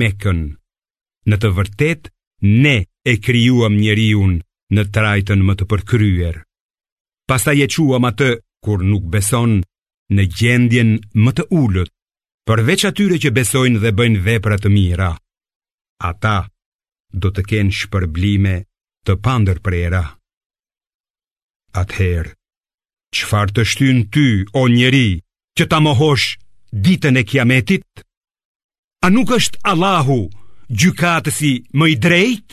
Mekën. Në të vërtetë ne e krijuam njeriun në trajtën më të përkryer. Pastaj e çuam atë kur nuk beson në gjendjen më të ulët, përveç atyre që besojnë dhe bëjnë vepra të mira. Ata do të kenë shpërblime të pandërprera. Atëherë, çfarë të shtyn ty, o njeri, që ta mohosh ditën e kiametit? A nuk është Allahu gjykatësi më i drejtë?